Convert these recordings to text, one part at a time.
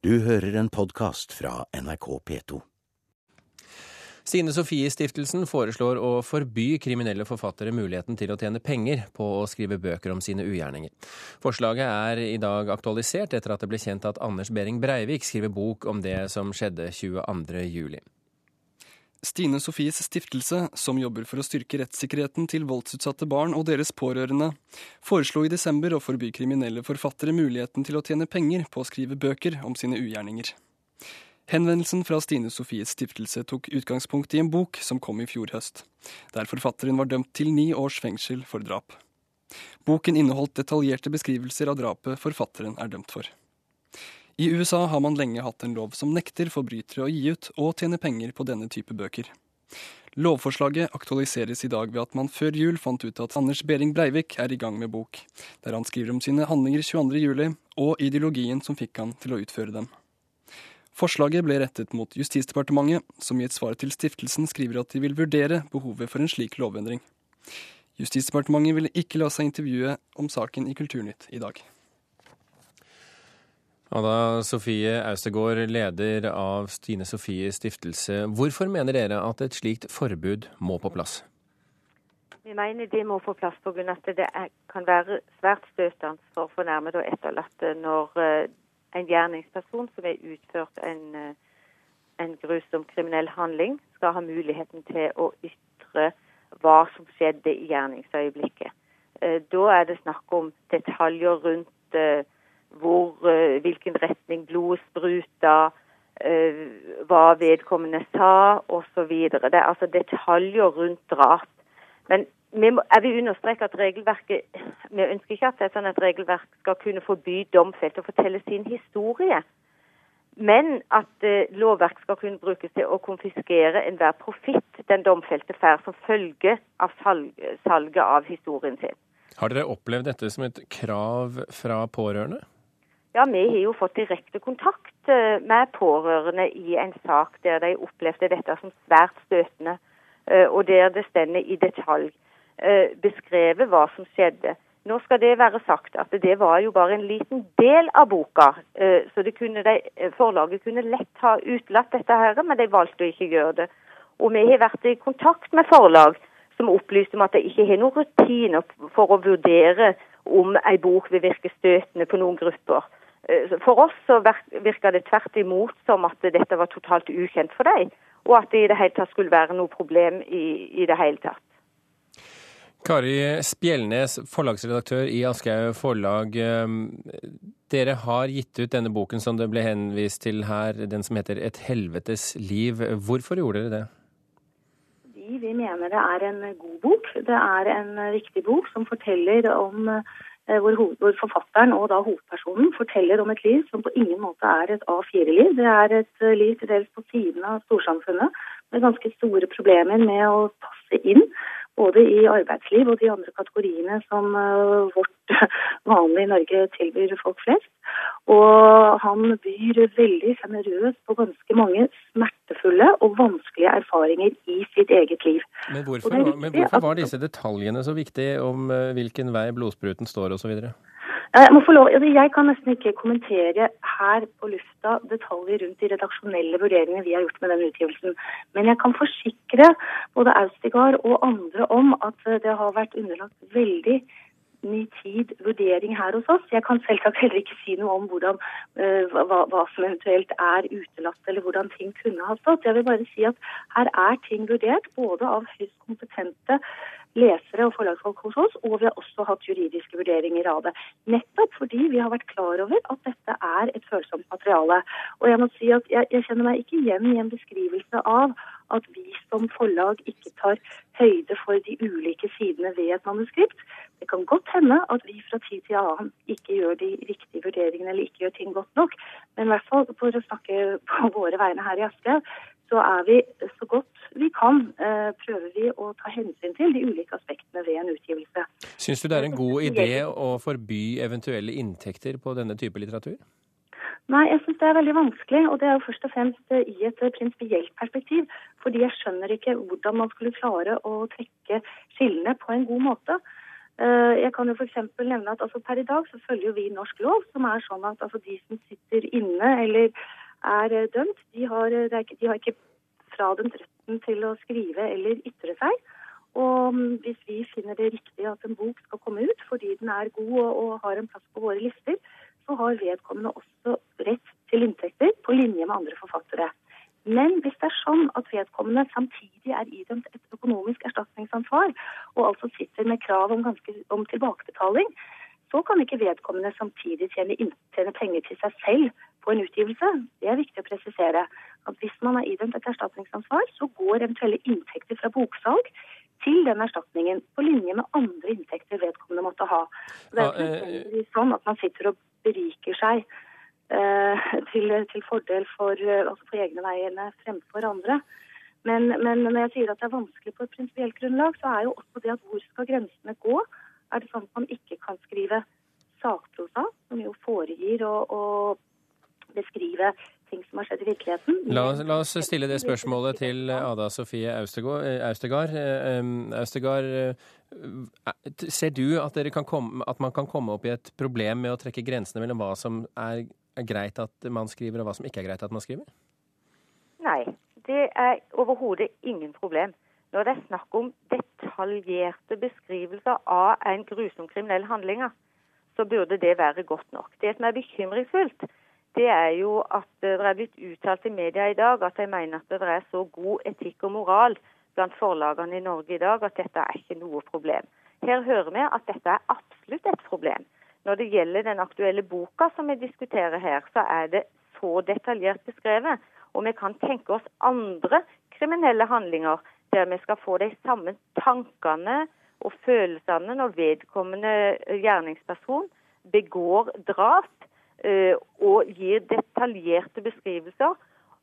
Du hører en podkast fra NRK P2. Stine Sofie-stiftelsen foreslår å forby kriminelle forfattere muligheten til å tjene penger på å skrive bøker om sine ugjerninger. Forslaget er i dag aktualisert etter at det ble kjent at Anders Behring Breivik skriver bok om det som skjedde 22.07. Stine Sofies stiftelse, som jobber for å styrke rettssikkerheten til voldsutsatte barn og deres pårørende, foreslo i desember å forby kriminelle forfattere muligheten til å tjene penger på å skrive bøker om sine ugjerninger. Henvendelsen fra Stine Sofies stiftelse tok utgangspunkt i en bok som kom i fjor høst, der forfatteren var dømt til ni års fengsel for drap. Boken inneholdt detaljerte beskrivelser av drapet forfatteren er dømt for. I USA har man lenge hatt en lov som nekter forbrytere å gi ut og tjene penger på denne type bøker. Lovforslaget aktualiseres i dag ved at man før jul fant ut at Anders Behring Breivik er i gang med bok, der han skriver om sine handlinger 22.07. og ideologien som fikk han til å utføre dem. Forslaget ble rettet mot Justisdepartementet, som i et svar til stiftelsen skriver at de vil vurdere behovet for en slik lovendring. Justisdepartementet ville ikke la seg intervjue om saken i Kulturnytt i dag. Ada Sofie Austegård, leder av Stine Sofies stiftelse. Hvorfor mener dere at et slikt forbud må på plass? Vi mener det må på plass pga. at det kan være svært støtende for fornærmede og etterlatte når en gjerningsperson som har utført en, eh, en, grusom kriminell handling, skal ha muligheten til å ytre hva som skjedde i gjerningsøyeblikket. Eh, da er det snakk om detaljer rundt eh, hvor, hvilken retning blodet spruta, hva vedkommende sa osv. Det er altså detaljer rundt drap. Men vi jeg vil understreke at regelverket Vi ønsker ikke at et sånn et regelverk skal kunne forby domfelte å fortelle sin historie. Men at eh, lovverk skal kunne brukes til å konfiskere enhver profitt den domfelte får som følge av salg, salget av historien sin. Har dere opplevd dette som et krav fra pårørende? Ja, vi har jo fått direkte kontakt eh, med pårørende i en sak der de opplevde dette som svært støtende, eh, og der det stender i detalj. Eh, beskrevet hva som skjedde. Nå skal det være sagt at det var jo bare en liten del av boka. Så kunne de, forlaget kunne lett ha utelatt dette, her, men de valgte å ikke gjøre det. Og vi har vært i kontakt med forlag som opplyste om at de ikke har noen rutiner for å vurdere om en bok vil virke støtende på noen grupper. For oss så virka det tvert imot som at dette var totalt ukjent for dem, og at det i det hele tatt skulle være noe problem i, i det hele tatt. Kari Spjelnes, forlagsredaktør i Aschehoug Forlag. Ehm, dere har gitt ut denne boken som det ble henvist til her, den som heter 'Et helvetes liv'. Hvorfor gjorde dere det? Fordi vi mener det er en god bok. Det er en viktig bok som forteller om eh, hvor, hvor, forfatteren og da hovedpersonen forteller om et liv som på ingen måte er et A4-liv. Det er et eh, liv til dels på siden av storsamfunnet med ganske store problemer med å passe inn både i arbeidsliv og de andre kategoriene som eh, vårt vanlige Norge tilbyr folk flest. Og han byr veldig sjenerøst på ganske mange smertefulle og vanskelige erfaringer i sitt eget liv. Men hvorfor, men hvorfor var disse detaljene så viktige om eh, hvilken vei blodspruten står osv.? Jeg, må få lov, altså, jeg kan nesten ikke kommentere her på lufta detaljer rundt de redaksjonelle vurderingene vi har gjort med den utgivelsen. Men jeg kan forsikre både Austigard og andre om at det har vært underlagt veldig tid vurdering her hos oss. Jeg kan selvsagt heller ikke si noe om hvordan, uh, hva, hva, som eventuelt er utelatt, eller hvordan ting kunne ha stått. Jeg vil bare si at her er ting vurdert både av høyst kompetente lesere og forlagsfolk hos oss, og vi har også hatt juridiske vurderinger av det. Nettopp fordi vi har vært klar over at dette er et følsomt materiale. Og jeg må si at jeg, jeg kjenner meg ikke igjen i en beskrivelse av at vi som forlag ikke tar høyde for de ulike sidene ved et manuskript. Det kan godt hende at vi fra tid til annen ikke gjør de riktige vurderingene eller ikke gjør ting godt nok, men i hvert fall for å snakke på våre vegne her i Aschehoug, så er vi så godt vi kan, eh, prøver vi å ta hensyn til de ulike aspektene ved en utgivelse. Syns du det er en god idé å forby eventuelle inntekter på denne type litteratur? Nei, jeg syns det er veldig vanskelig, og det er jo først og fremst i et prinsipielt perspektiv. Fordi jeg skjønner ikke hvordan man skulle klare å trekke skillene på en god måte. Eh, jeg kan jo f.eks. nevne at altså, per i dag så følger vi norsk lov, som er sånn at altså, de som sitter inne eller er eh, dømt, de har, eh, de har ikke fradømt retten til å skrive eller ytre seg. Og mm, hvis vi finner det riktig at en bok skal komme ut fordi den er god og, og har en plass på våre lister, så har vedkommende også rett til inntekter på linje med andre forfattere. Men hvis det er sånn at vedkommende samtidig er idømt et økonomisk erstatningsansvar, og altså sitter med krav om, ganske, om tilbakebetaling, så kan ikke vedkommende samtidig tjene, tjene, penger til seg selv på en utgivelse. Det er viktig å presisere. At hvis man er idømt et erstatningsansvar, så går eventuelle inntekter fra boksalg til den erstatningen, på linje med andre inntekter vedkommende måtte ha. Det er ikke eh, sånn at man sitter og beriker seg Eh, til, til, fordel for, eh, altså for egne veiene fremfor andre. Men, men, når jeg sier at det er vanskelig på et prinsipielt grunnlag, så er jo også det at hvor skal grensene gå? Er det sånn at man ikke kan skrive sakprosa, som jo foregir å, å beskrive ting som har skjedd i virkeligheten. La, la, oss stille det spørsmålet til Ada Sofie Austegard. Austegard, Austegard ser du at, komme, at, man kan komme opp i et problem med å trekke grensene mellom hva som er greit at man skriver, og hva som ikke er greit at man skriver? Nei, det er overhodet ingen problem. Når det er snakk om detaljerte beskrivelser av en grusom kriminell handling, så burde det være godt nok. Det som er bekymringsfullt, det er jo at det er blitt uttalt i media i dag at de mener at det er så god etikk og moral blant forlagene i Norge i dag at dette er ikke noe problem. Her hører vi at dette er absolutt et problem. Når det gjelder den aktuelle boka som vi diskuterer her, så er det så detaljert beskrevet. Og vi kan tenke oss andre kriminelle handlinger der vi skal få de samme tankene og følelsene når vedkommende gjerningsperson begår drap eh, og gir detaljerte beskrivelser,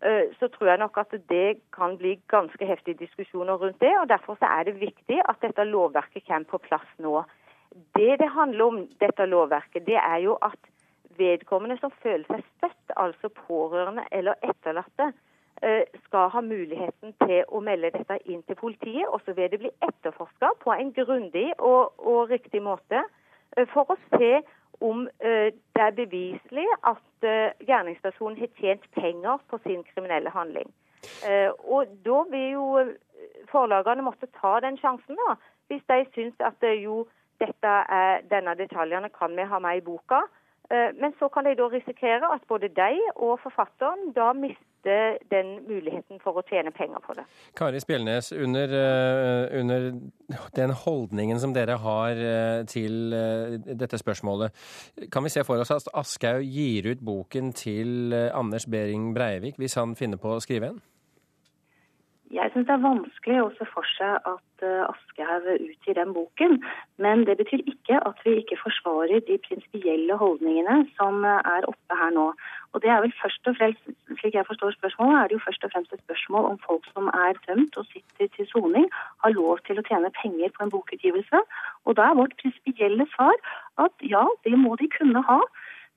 eh, så tror jeg nok at det kan bli ganske heftige diskusjoner rundt det. og Derfor er det viktig at dette lovverket kommer på plass nå. Det det handler om, dette lovverket, det er jo at vedkommende som føler seg støtt, altså pårørende eller etterlatte, eh, skal ha muligheten til å melde dette inn til politiet. Og så vil det bli etterforska på en grundig og, og, riktig måte eh, for å se om eh, det er beviselig at gjerningspersonen har tjent penger på sin kriminelle handling. Og da vil jo forlagene måtte ta den sjansen, da, hvis de syns at jo dette er, denne detaljene kan vi ha med i boka. Eh, men så kan de da risikere at både de og forfatteren da mister den muligheten for å tjene penger på det. Kari Spjelnes, under, eh, under den holdningen som dere har eh, til dette spørsmålet, kan vi se for oss at Aschehoug gir ut boken til Anders Behring Breivik hvis han finner på å skrive en? Jeg syns det er vanskelig å se for seg at uh, Aschehoug utgir den boken. Men det betyr ikke at vi ikke forsvarer de prinsipielle holdningene som uh, er oppe her nå. Og det er vel først og fremst, slik jeg forstår spørsmålet, er det jo først og fremst et spørsmål om folk som er dømt og sitter til soning, har lov til å tjene penger på en bokutgivelse. Og da er vårt prinsipielle svar at ja, det må de kunne ha.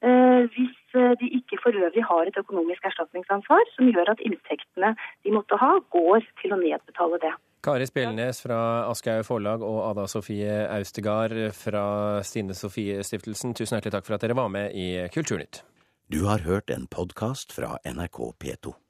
Eh, hvis eh, de ikke for øvrig har et økonomisk erstatningsansvar som gjør at inntektene de måtte ha, går til å nedbetale det. Kari Spjelnes fra Aschehoug Forlag og Ada Sofie Austegard fra Stine Sofie Stiftelsen, tusen hjertelig takk for at dere var med i Kulturnytt. Du har hørt en podkast fra NRK P2.